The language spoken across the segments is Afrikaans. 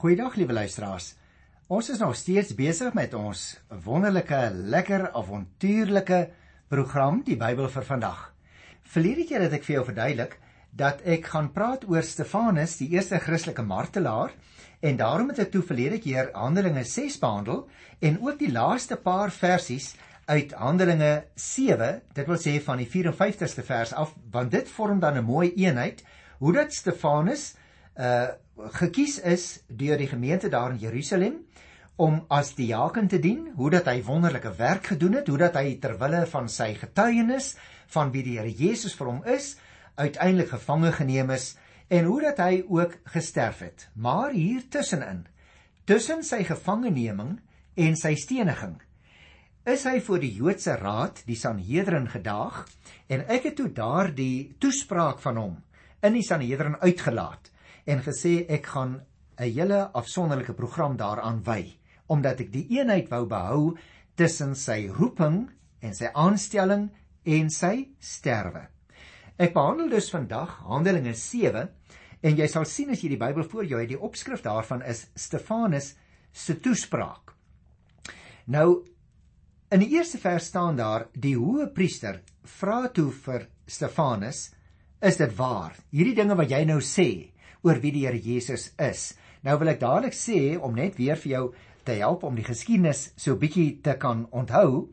Goeiedag liewe luisteraars. Ons is nog steeds besig met ons wonderlike, lekker, avontuurlike program, die Bybel vir vandag. Verlede keer het ek vir jou verduidelik dat ek gaan praat oor Stefanus, die eerste Christelike martelaar, en daarom het ek toe verlede keer Handelinge 6 behandel en ook die laaste paar versies uit Handelinge 7, dit wil sê van die 54ste vers af, want dit vorm dan 'n mooi eenheid hoe dat Stefanus uh gekies is deur die gemeente daar in Jerusalem om as diaken te dien, hoe dat hy wonderlike werk gedoen het, hoe dat hy ter wille van sy getuienis van wie die Here Jesus vir hom is, uiteindelik gevange geneem is en hoe dat hy ook gesterf het. Maar hier tussenin, tussen sy gevangeneming en sy steniging, is hy voor die Joodse raad, die Sanhedrin gedaag en ek het toe daardie toespraak van hom in die Sanhedrin uitgelaat en gesê ek gaan 'n hele afsonderlike program daaraan wy omdat ek die eenheid wou behou tussen sy roeping en sy aanstelling en sy sterwe. Ek behandel dus vandag Handelinge 7 en jy sal sien as jy die Bybel voor jou het, die opskrif daarvan is Stefanus se toespraak. Nou in die eerste vers staan daar die hoë priester vra toe vir Stefanus, is dit waar? Hierdie dinge wat jy nou sê, oor wie die Here Jesus is. Nou wil ek dadelik sê om net weer vir jou te help om die geskiedenis so bietjie te kan onthou.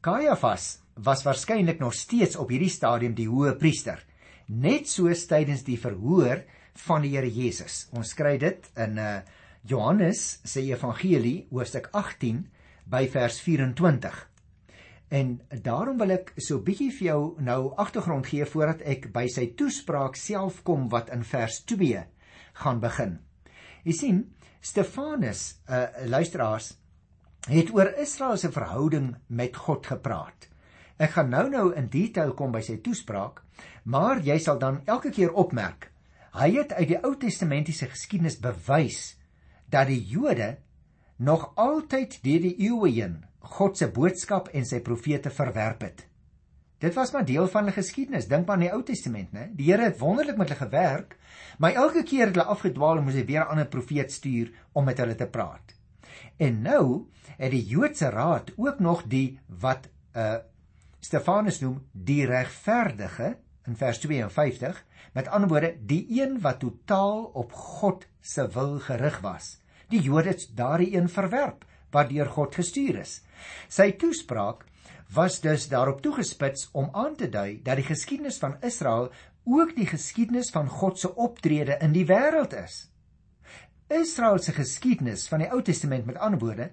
Kajafas was waarskynlik nog steeds op hierdie stadium die hoë priester, net soos tydens die verhoor van die Here Jesus. Ons kry dit in uh Johannes se evangelie hoofstuk 18 by vers 24. En daarom wil ek so bietjie vir jou nou agtergrond gee voordat ek by sy toespraak self kom wat in vers 2 gaan begin. Jy sien, Stefanus, uh luisteraars, het oor Israel se verhouding met God gepraat. Ek gaan nou-nou in detail kom by sy toespraak, maar jy sal dan elke keer opmerk, hy het uit die Ou Testamentiese geskiedenis bewys dat die Jode nog altyd deur die eeue heen God se boodskap en sy profete verwerp het. Dit was maar deel van die geskiedenis. Dink maar aan die Ou Testament, né? Die Here het wonderlik met hulle gewerk, maar elke keer het hulle afgedwaal en moes hy weer 'n ander profeet stuur om met hulle te praat. En nou het die Joodse Raad ook nog die wat uh Stefanus noem die regverdige in vers 52, met ander woorde, die een wat totaal op God se wil gerig was. Die Jode het daardie een verwerp wat deur God gestuur is. Sy toespraak was dus daarop toegespits om aan te dui dat die geskiedenis van Israel ook die geskiedenis van God se optrede in die wêreld is. Israel se geskiedenis van die Ou Testament met ander woorde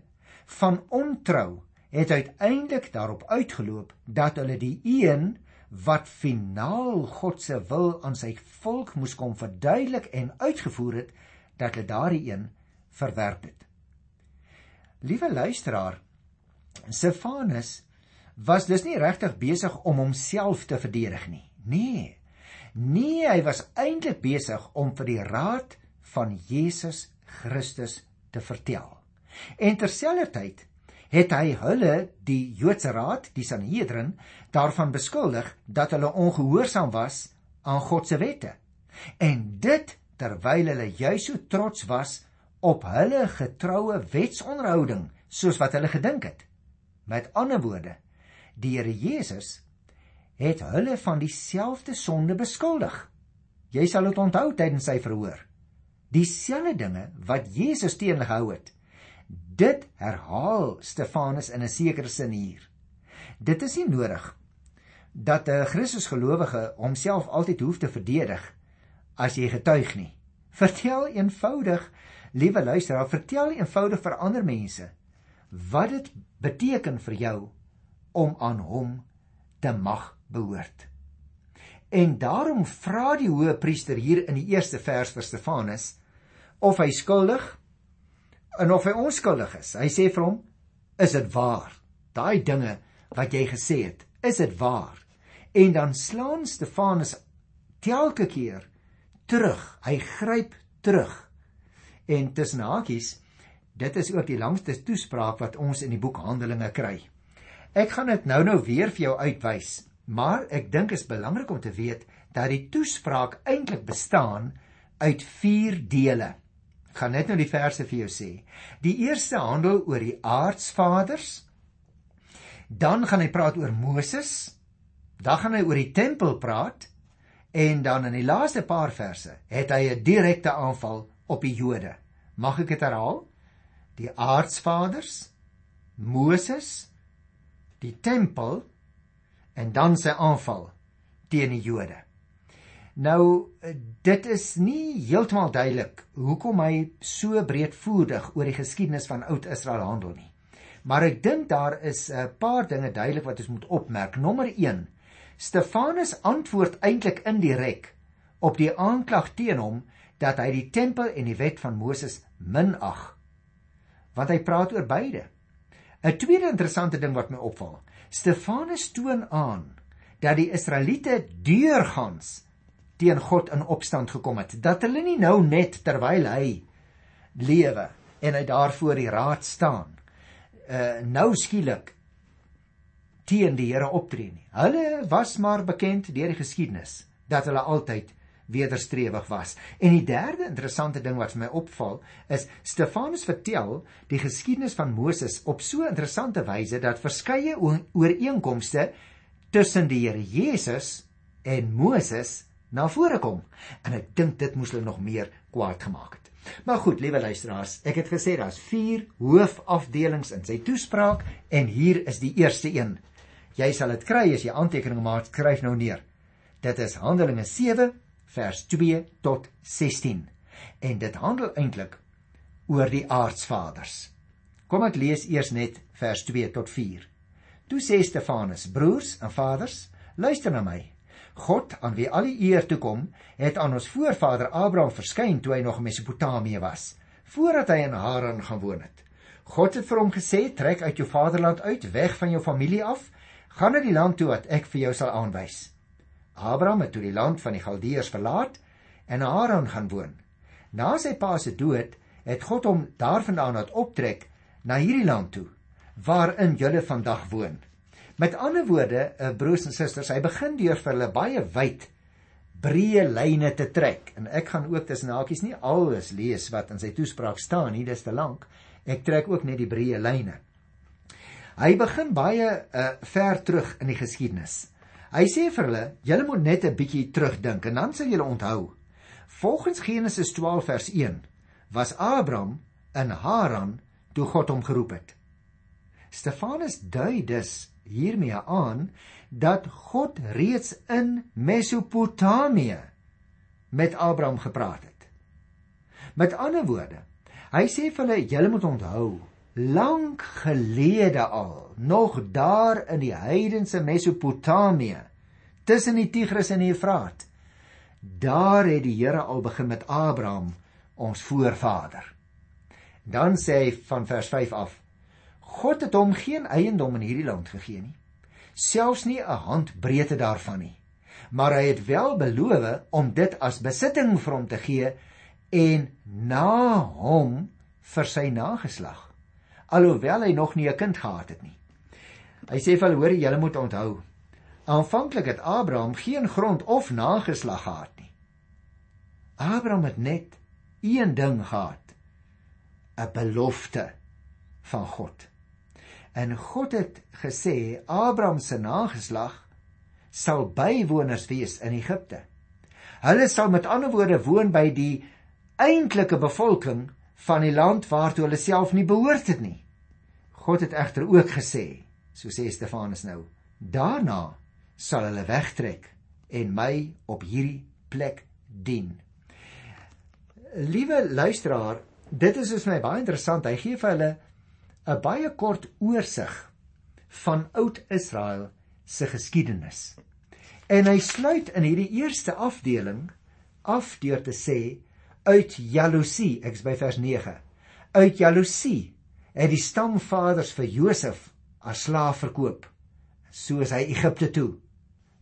van ontrou het uiteindelik daarop uitgeloop dat hulle die een wat finaal God se wil aan sy volk moes kom verduidelik en uitgevoer het dat hulle daardie een verwerp het. Liewe luisteraar, Stefanus was dus nie regtig besig om homself te verdedig nie. Nee. Nee, hy was eintlik besig om vir die raad van Jesus Christus te vertel. En terselfdertyd het hy hulle, die Joodse raad, die Sanhedrin, daarvan beskuldig dat hulle ongehoorsaam was aan God se wette. En dit terwyl hulle juis so trots was op hulle getroue wetsonderhouding soos wat hulle gedink het. Met ander woorde, die Here Jesus het hulle van dieselfde sonde beskuldig. Jy sal dit onthou tydens sy verhoor. Dieselfde dinge wat Jesus teen gehou het. Dit herhaal Stefanus in 'n sekere sin hier. Dit is nie nodig dat 'n Christusgelowige homself altyd hoef te verdedig as jy getuig nie. Vertel eenvoudig, liewe luisteraar, vertel eenvoudig vir ander mense wat dit beteken vir jou om aan hom te mag behoort. En daarom vra die hoë priester hier in die eerste vers vir Stefanus of hy skuldig en of hy onskuldig is. Hy sê vir hom: "Is dit waar? Daai dinge wat jy gesê het, is dit waar?" En dan slaan Stefanus telke keer terug. Hy gryp terug. En tussen hakies Dit is ook die langste toespraak wat ons in die boek Handelinge kry. Ek gaan dit nou-nou weer vir jou uitwys, maar ek dink is belangrik om te weet dat die toespraak eintlik bestaan uit 4 dele. Ek gaan net nou die verse vir jou sê. Die eerste handel oor die aardsvaders. Dan gaan hy praat oor Moses. Dan gaan hy oor die tempel praat en dan in die laaste paar verse het hy 'n direkte aanval op die Jode. Mag ek dit herhaal? Die aardsvaders, Moses, die tempel en dan sy aanval teen die Jode. Nou dit is nie heeltemal duidelik hoekom hy so breedvoerig oor die geskiedenis van Oud-Israel handel nie. Maar ek dink daar is 'n paar dinge duidelik wat ons moet opmerk. Nommer 1 Stefanus antwoord eintlik indirek op die aanklag teen hom dat hy die tempel en die wet van Moses minag. Want hy praat oor beide. 'n Tweede interessante ding wat my opval. Stefanus toon aan dat die Israeliete deurgangs teen God in opstand gekom het. Dat hulle nie nou net terwyl hy lewe en hy daar voor die raad staan, uh nou skielik teen die Here optree nie. Hulle was maar bekend deur die geskiedenis dat hulle altyd wederstrewig was. En die derde interessante ding wat vir my opval is Stefanus vertel die geskiedenis van Moses op so 'n interessante wyse dat verskeie ooreenkomste tussen die Here Jesus en Moses na vore kom. En ek dink dit moes hulle nog meer kwaad gemaak het. Maar goed, liewe luisteraars, ek het gesê daar's 4 hoofafdelings in sy toespraak en hier is die eerste een. Jy sal dit kry as jy aantekeninge maak, skryf nou neer. Dit is Handelinge 7 vers 2 tot 16. En dit handel eintlik oor die aardsvaders. Kom ek lees eers net vers 2 tot 4. Toe sê Stefanus: Broers en vaders, luister na my. God, aan wie al die eer toe kom, het aan ons voorvader Abraham verskyn toe hy nog in Mesopotamië was, voordat hy in Haran gaan woon het. God het vir hom gesê: "Trek uit jou vaderland uit, weg van jou familie af Gaan na die land toe wat ek vir jou sal aanwys. Abraham het toe die land van die Galdeërs verlaat en na Haran gaan woon. Na sy pa se dood het God hom daarvandaan laat optrek na hierdie land toe waarin julle vandag woon. Met ander woorde, eh, broers en susters, hy begin deur vir hulle baie wyd breë lyne te trek en ek gaan ook tussen hakies nie alles lees wat in sy toespraak staan nie, dis te lank. Ek trek ook net die breë lyne. Hy begin baie uh, ver terug in die geskiedenis. Hy sê vir hulle, julle moet net 'n bietjie terugdink en dan sal julle onthou. Volgens Genesis 12 vers 1 was Abraham in Haran toe God hom geroep het. Stefanus dui dus hiermee aan dat God reeds in Mesopotamië met Abraham gepraat het. Met ander woorde, hy sê vir hulle, julle moet onthou, lank gelede al, nog daar in die heidense Mesopotamië, tussen die Tigris en die Efraat. Daar het die Here al begin met Abraham, ons voorvader. Dan sê hy van vers 5 af: God het hom geen eiendom in hierdie land gegee nie, selfs nie 'n handbreedte daarvan nie. Maar hy het wel beloof om dit as besitting vir hom te gee en na hom vir sy nageslag alhoewel hy nog nie 'n kind gehad het nie. Hy sê vir hulle hoor julle moet onthou. Aanvanklik het Abraham geen grond of nageslag gehad nie. Abraham het net een ding gehad: 'n belofte van God. En God het gesê Abraham se nageslag sal bywoners wees in Egipte. Hulle sal met ander woorde woon by die eintlike bevolking van die land waartoe hulle self nie behoort het nie. God het egter ook gesê, so sê Stefanus nou, daarna sal hulle wegtrek en my op hierdie plek dien. Liewe luisteraar, dit is vir my baie interessant. Hy gee vir hulle 'n baie kort oorsig van Oud-Israel se geskiedenis. En hy sluit in hierdie eerste afdeling af deur te sê uit jaloesie, ek's by vers 9. Uit jaloesie het die stamvaders vir Josef as slaaf verkoop, soos hy Egipte toe.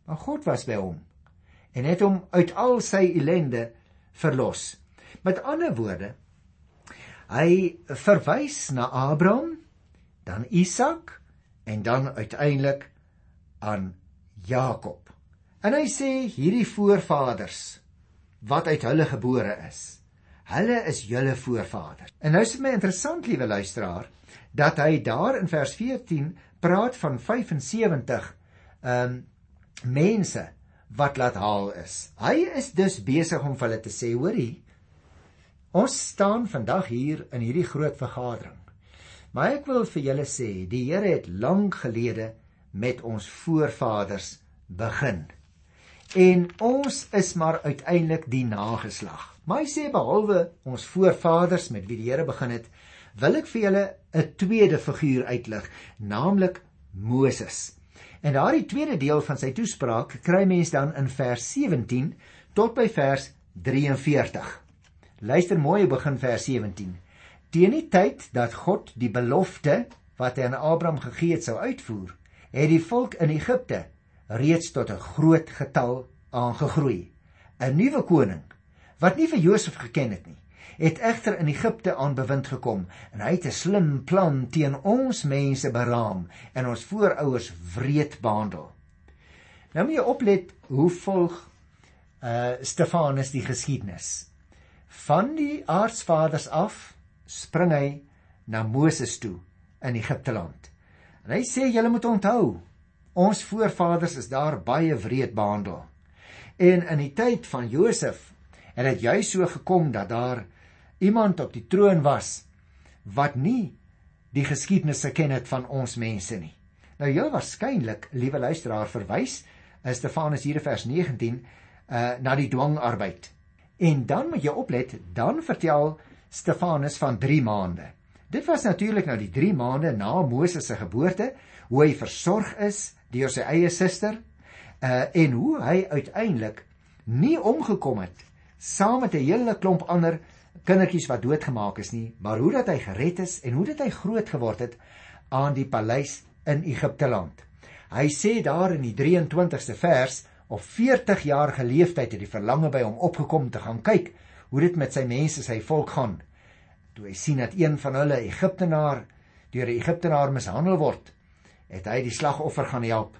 Maar God was by hom en het hom uit al sy ellende verlos. Met ander woorde, hy verwys na Abraham, dan Isak en dan uiteindelik aan Jakob. En hy sê hierdie voorvaders wat uit hulle gebore is. Hulle is julle voorvaders. En nou is dit my interessant, liewe luisteraar, dat hy daar in vers 14 praat van 75 ehm um, mense wat laat haal is. Hy is dus besig om vir hulle te sê, hoorie, ons staan vandag hier in hierdie groot vergadering. Maar ek wil vir julle sê, die Here het lank gelede met ons voorvaders begin. En ons is maar uiteindelik die nageslag. Maar hy sê behalwe ons voorvaders met wie die Here begin het, wil ek vir julle 'n tweede figuur uitlig, naamlik Moses. En daardie tweede deel van sy toespraak kry mens dan in vers 17 tot by vers 43. Luister mooi, begin vers 17. Teen die tyd dat God die belofte wat hy aan Abraham gegee het sou uitvoer, het die volk in Egipte reeds tot 'n groot getal aangegroei. 'n Nuwe koning wat nie vir Josef geken het nie, het egter in Egipte aan bewind gekom en hy het 'n slim plan teen ons mense beraam en ons voorouers wreed behandel. Nou moet jy oplet hoe volg uh Stefanus die geskiedenis. Van die aardsvaders af spring hy na Moses toe in Egipte land. En hy sê julle moet onthou, ons voorvaders is daar baie wreed behandel. En in die tyd van Josef het dit juis so gekom dat daar iemand op die troon was wat nie die geskiedenis geken het van ons mense nie. Nou heel waarskynlik, liewe luisteraar, verwys Stefanus hier vers 19 uh na die dwangarbeid. En dan moet jy oplet, dan vertel Stefanus van 3 maande. Dit was natuurlik nou die 3 maande na Moses se geboorte, hoe hy versorg is deur sy eie suster uh en hoe hy uiteindelik nie omgekom het saam met 'n hele klomp ander kindertjies wat doodgemaak is nie, maar hoe dat hy gered is en hoe dat hy groot geword het aan die paleis in Egipte land. Hy sê daar in die 23ste vers of 40 jaar geleefdheid het die verlange by hom opgekom te gaan kyk hoe dit met sy mense, sy volk gaan. Toe hy sien dat een van hulle Egiptenaar deur 'n Egiptenaar mishandel word, het hy die slagoffer gaan help.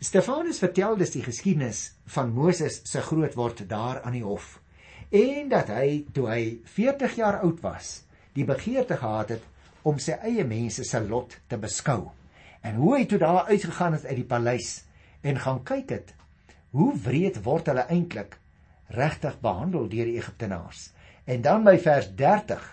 Stefanus vertel dus die geskiedenis van Moses se grootword daar aan die hof en dat hy toe hy 40 jaar oud was, die begeerte gehad het om sy eie mense se lot te beskou. En hoe hy toe daar uitgegaan het uit die paleis en gaan kyk het hoe wreed word hulle eintlik regtig behandel deur die Egiptenaars. En dan by vers 30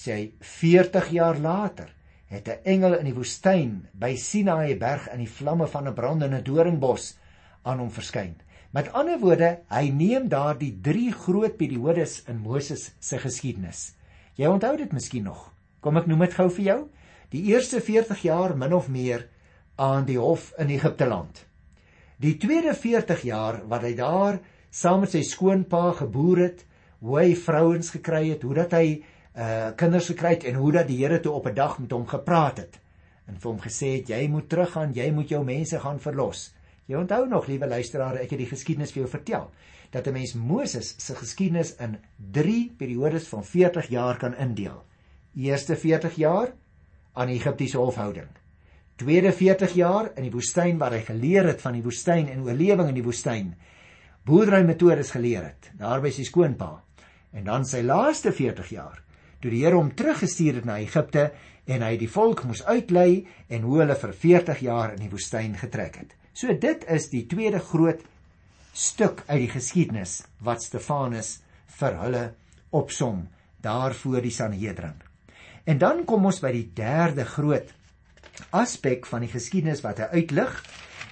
sê hy 40 jaar later het 'n engel in die woestyn by Sinaï berg in die vlamme van 'n brandende doringbos aan hom verskyn. Met ander woorde, hy neem daardie drie groot periodes in Moses se geskiedenis. Jy onthou dit miskien nog. Kom ek noem dit gou vir jou. Die eerste 40 jaar min of meer aan die hof in Egipte land. Die tweede 40 jaar wat hy daar saam met sy skoonpa geboer het, hoe hy vrouens gekry het, hoe dat hy uh kinders gekry het en hoe dat die Here toe op 'n dag met hom gepraat het en vir hom gesê het jy moet teruggaan, jy moet jou mense gaan verlos. Jy onthou nog, liewe luisteraars, ek het die geskiedenis vir jou vertel dat 'n mens Moses se geskiedenis in 3 periodes van 40 jaar kan indeel. Eerste 40 jaar aan die Egiptiese hofhouding. Tweede 40 jaar in die woestyn waar hy geleer het van die woestyn en oorlewing in die woestyn. Boerdery metodes geleer het, daar by sy skoonpa. En dan sy laaste 40 jaar toe die Here hom teruggestuur het na Egipte en hy die volk moes uitlei en hoe hulle vir 40 jaar in die woestyn getrek het. So dit is die tweede groot stuk uit die geskiedenis wat Stefanus vir hulle opsom daar voor die Sanhedrin. En dan kom ons by die derde groot aspek van die geskiedenis wat hy uitlig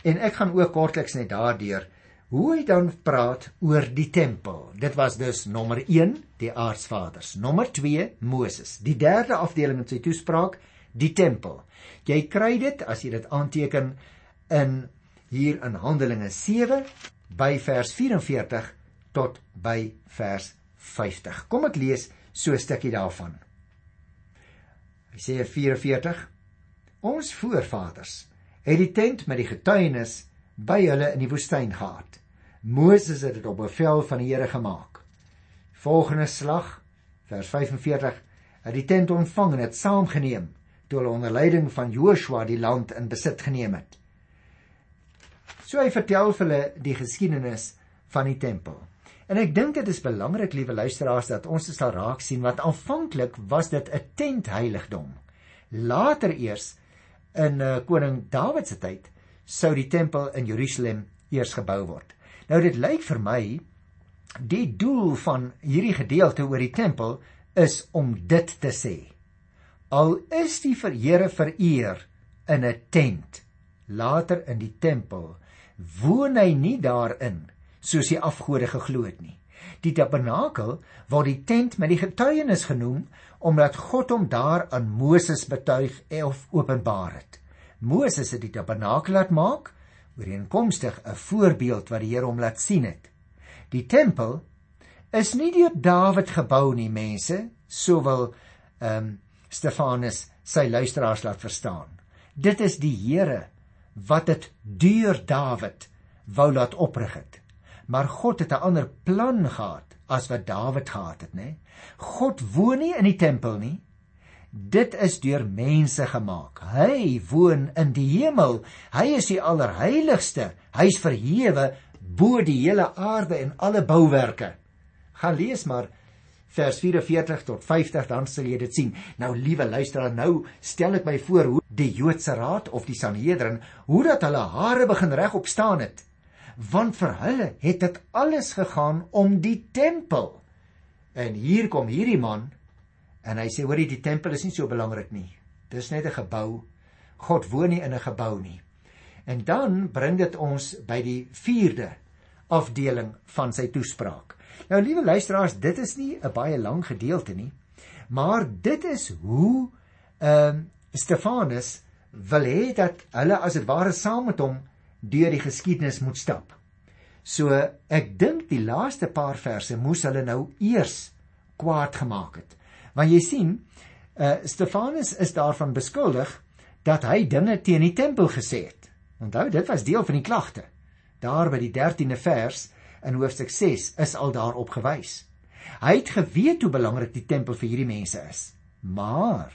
en ek gaan ook kortliks net daardeur hoe hy dan praat oor die tempel. Dit was dus nommer 1 die aardsvaders, nommer 2 Moses. Die derde afdeling in sy toespraak, die tempel. Jy kry dit as jy dit aanteken in hier in Handelinge 7 by vers 44 tot by vers 50. Kom ek lees so 'n stukkie daarvan. Hy sê 44 Ons voorvaders het die tent met die getuienis by hulle in die woestyn gehad. Moses het dit op bevel van die Here gemaak. Volgende slag vers 45 het die tent ontvang en dit saamgeneem toe hulle onder leiding van Joshua die land in besit geneem het. So hy vertel vir hulle die geskiedenis van die tempel. En ek dink dit is belangrik, liewe luisteraars, dat ons dit sal raak sien want aanvanklik was dit 'n tentheiligdom. Later eers in uh, koning Dawid se tyd sou die tempel in Jerusalem eers gebou word. Nou dit lyk vir my die doel van hierdie gedeelte oor die tempel is om dit te sê. Al is die Here vereer in 'n tent, later in die tempel, woon hy nie daarin soos die afgode geglo het nie. Die tabernakel word die tent met die getuienis genoem omdat God hom daar aan Moses betuig of openbaar het. Moses het die tabernakel laat maak ooreenkomstig 'n voorbeeld wat die Here hom laat sien het. Die tempel is nie deur Dawid gebou nie, mense, sowel ehm um, Stefanus sy luisteraars laat verstaan. Dit is die Here wat dit deur Dawid wou laat oprig het maar God het 'n ander plan gehad as wat Dawid gehad het, né? God woon nie in die tempel nie. Dit is deur mense gemaak. Hy woon in die hemel. Hy is die allerheiligste. Hy's verhewe bo die hele aarde en alle bouwerke. Gaan lees maar vers 44 tot 50 dan sal jy dit sien. Nou liewe luisteraar, nou stel ek my voor hoe die Joodse Raad of die Sanhedrin hoe dat hulle hare begin regop staan het want vir hulle het dit alles gegaan om die tempel. En hier kom hierdie man en hy sê hoor die tempel is nie so belangrik nie. Dis net 'n gebou. God woon nie in 'n gebou nie. En dan bring dit ons by die 4de afdeling van sy toespraak. Nou liewe luisteraars, dit is nie 'n baie lang gedeelte nie, maar dit is hoe ehm uh, Stefanus wil hê dat hulle as dit ware saam met hom deur die geskiedenis moet stap. So ek dink die laaste paar verse moes hulle nou eers kwaad gemaak het. Want jy sien, uh Stefanus is daarvan beskuldig dat hy dinge teen die tempel gesê het. Onthou, dit was deel van die klagte. Daar by die 13de vers in hoofstuk 6 is al daarop gewys. Hy het geweet hoe belangrik die tempel vir hierdie mense is. Maar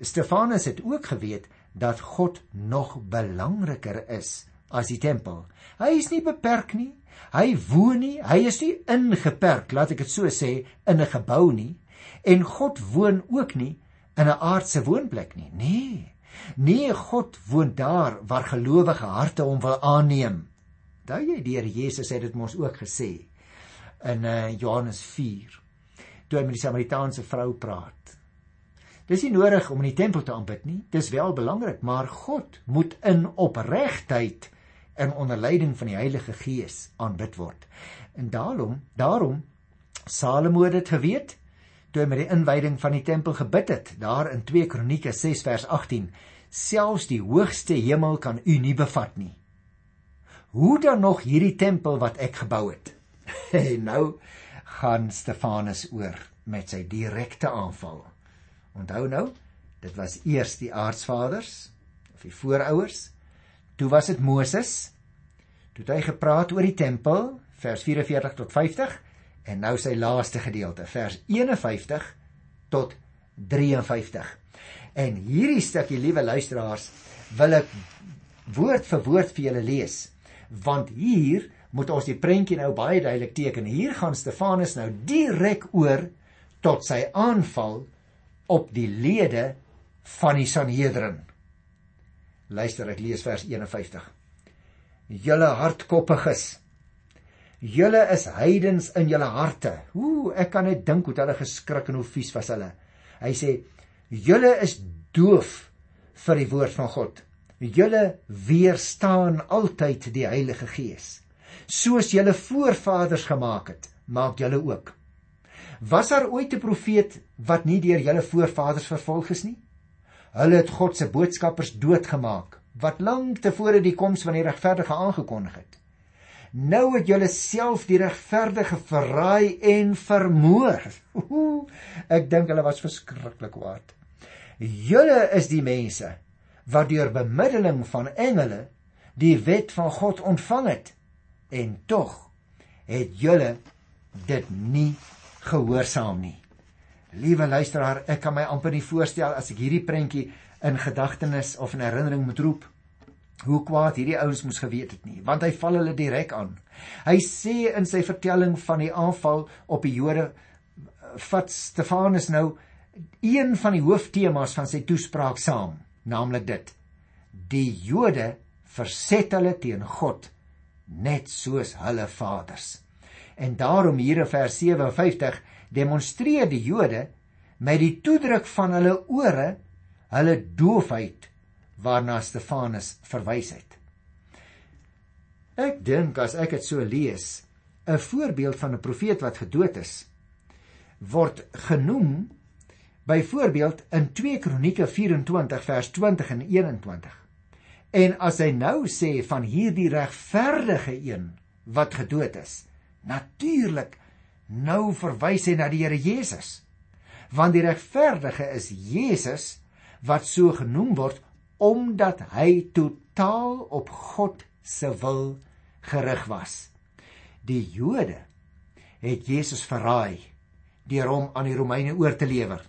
Stefanus het ook geweet dat God nog belangriker is as die tempel. Hy is nie beperk nie. Hy woon nie, hy is nie ingeperk, laat ek dit so sê, in 'n gebou nie. En God woon ook nie in 'n aardse woonplek nie. Nee. Nee, God woon daar waar gelowige harte hom wil aanneem. Daai jy die Here Jesus het dit mos ook gesê in uh, Johannes 4 toe hy met die Samaritaanse vrou praat. Dis nie nodig om in die tempel te aanbid nie. Dis wel belangrik, maar God moet in opregtheid in onder leiding van die Heilige Gees aanbid word. En daarom, daarom Salomo het dit geweet toe hy met die inwyding van die tempel gebid het, daar in 2 Kronieke 6 vers 18, selfs die hoogste hemel kan u nie bevat nie. Hoe dan nog hierdie tempel wat ek gebou het? En nou gaan Stefanus oor met sy direkte aanval. Onthou nou, dit was eers die aardsvaders of die voorouers Toe was dit Moses. Toe het hy gepraat oor die tempel, vers 44 tot 50 en nou sy laaste gedeelte, vers 51 tot 53. En hierdie stukkie, liewe luisteraars, wil ek woord vir woord vir julle lees, want hier moet ons die prentjie nou baie duidelik teken. Hier gaan Stefanus nou direk oor tot sy aanval op die lede van die Sanhedrin. Luister, ek lees vers 51. Julle hardkoppiges. Julle is heidens in julle harte. Ooh, ek kan net dink hoe hulle geskrik en hoe vies was hulle. Hy sê, julle is doof vir die woord van God. Julle weerstaan altyd die Heilige Gees. Soos julle voorvaders gemaak het, maak julle ook. Was daar ooit 'n profeet wat nie deur julle voorvaders vervolg is nie? Hulle het God se boodskappers doodgemaak wat lank tevore die koms van die regverdige aangekondig het. Nou het julle self die regverdige verraai en vermoor. Ek dink hulle was verskriklik kwaad. Julle is die mense wat deur bemiddeling van engele die wet van God ontvang het en tog het julle dit nie gehoorsaam nie. Liewe luisteraar, ek kan my amper nie voorstel as ek hierdie prentjie in gedagtenis of in herinnering moet roep hoe kwaad hierdie ouens moes geweet het nie, want hy val hulle direk aan. Hy sê in sy vertelling van die aanval op die Jode vat Stefanus nou een van die hooftemas van sy toespraak saam, naamlik dit: Die Jode verset hulle teen God net soos hulle vaders. En daarom hier in vers 57 demonstreer die Jode met die toedruk van hulle ore hulle doofheid waarna Stefanus verwys het. Ek dink as ek dit so lees, 'n voorbeeld van 'n profeet wat gedood is, word genoem byvoorbeeld in 2 Kronieke 24 vers 20 en 21. En as hy nou sê van hierdie regverdige een wat gedood is, natuurlik nou verwys hy na die Here Jesus. Want die regverdige is Jesus wat so genoem word omdat hy totaal op God se wil gerig was. Die Jode het Jesus verraai deur hom aan die Romeine oor te lewer.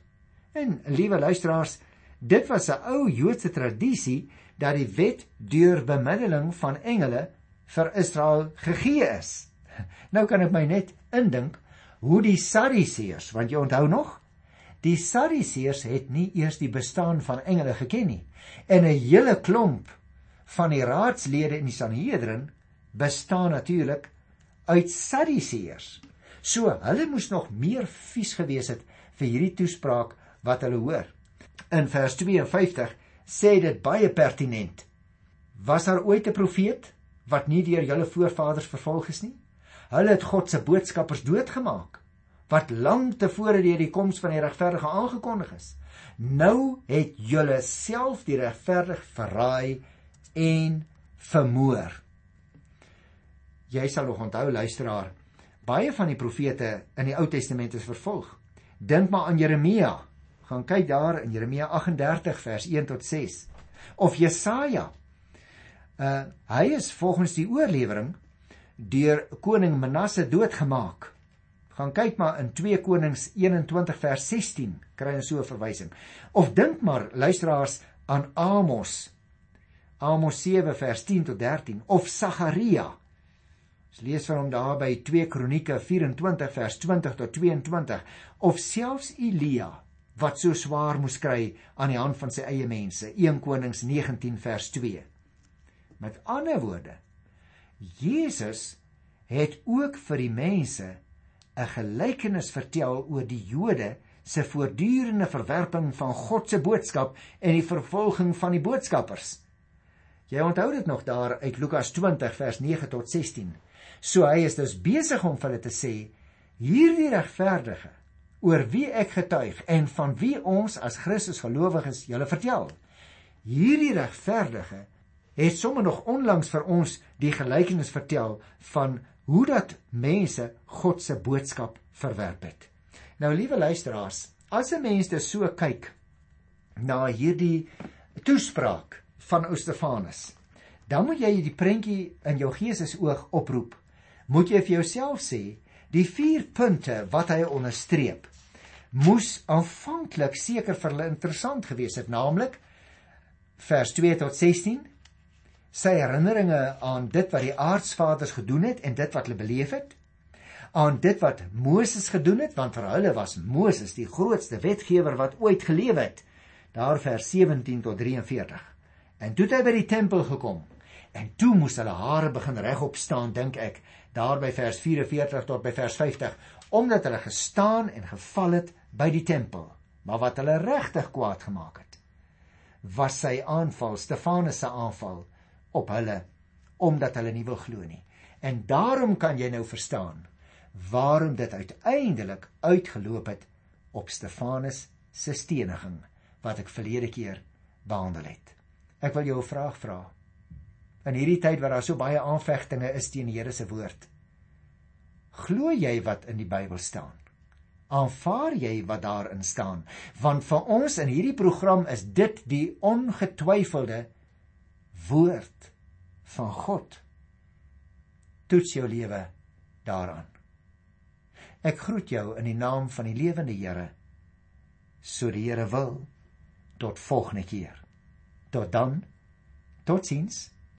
En liewe luisteraars, dit was 'n ou Joodse tradisie dat die wet deur bemiddeling van engele vir Israel gegee is. Nou kan ek my net indink hoe die Sadduseërs, want jy onthou nog, die Sadduseërs het nie eers die bestaan van engele geken nie. En 'n hele klomp van die raadslede in die Sanhedrin bestaan natuurlik uit Sadduseërs. So hulle moes nog meer vies gewees het vir hierdie toespraak wat hulle hoor. In vers 52 sê dit baie pertinent. Was daar ooit 'n profeet wat nie deur julle voorvaders vervolg is nie? Hulle het God se boodskappers doodgemaak wat lank tevore deur die koms van die regverdige aangekondig is. Nou het julle self die regverdig verraai en vermoor. Jy sal nog onthou luisteraar, Baie van die profete in die Ou Testament is vervolg. Dink maar aan Jeremia. Gaan kyk daar in Jeremia 38 vers 1 tot 6. Of Jesaja. Uh hy is volgens die oorlewering deur koning Manasse doodgemaak. Gaan kyk maar in 2 Konings 21 vers 16 kry ons so 'n verwysing. Of dink maar luisteraars aan Amos. Amos 7 vers 10 tot 13 of Sagaria Ons lees van hom daar by 2 Kronieke 24 vers 20 tot 22 of selfs Elia wat so swaar moes kry aan die hand van sy eie mense 1 Konings 19 vers 2. Met ander woorde Jesus het ook vir die mense 'n gelykenis vertel oor die Jode se voortdurende verwerping van God se boodskap en die vervolging van die boodskappers. Jy onthou dit nog daar uit Lukas 20 vers 9 tot 16. So hy is dus besig om vir hulle te sê hierdie regverdige oor wie ek getuig en van wie ons as Christus gelowiges julle vertel. Hierdie regverdige het sommer nog onlangs vir ons die gelykenis vertel van hoe dat mense God se boodskap verwerp het. Nou liewe luisteraars, as 'n mens dit so kyk na hierdie toespraak van Oostefanus, dan moet jy die prentjie in jou geesesoog oproep moet jy vir jouself sê, die vier punte wat hy onderstreep, moes aanvanklik seker vir hulle interessant gewees het, naamlik vers 2 tot 16, sy herinneringe aan dit wat die aardsvaders gedoen het en dit wat hulle beleef het, aan dit wat Moses gedoen het, want vir hulle was Moses die grootste wetgewer wat ooit geleef het, daar vers 17 tot 43. En toe het hy by die tempel gekom, en toe moes hulle hare begin regop staan, dink ek, daar by vers 44 tot by vers 50 omdat hulle gestaan en geval het by die tempel maar wat hulle regtig kwaad gemaak het was sy aanval Stefanus se aanval op hulle omdat hulle nie wil glo nie en daarom kan jy nou verstaan waarom dit uiteindelik uitgeloop het op Stefanus se steniging wat ek verlede keer behandel het ek wil jou 'n vraag vra in hierdie tyd waar daar so baie aanvegtinge is teen die Here se woord. Glo jy wat in die Bybel staan? Aanvaar jy wat daarin staan? Want vir ons in hierdie program is dit die ongetwyfelde woord van God. Toets jou lewe daaraan. Ek groet jou in die naam van die lewende Here. So die Here wil tot volgende keer. Tot dan. Totsiens.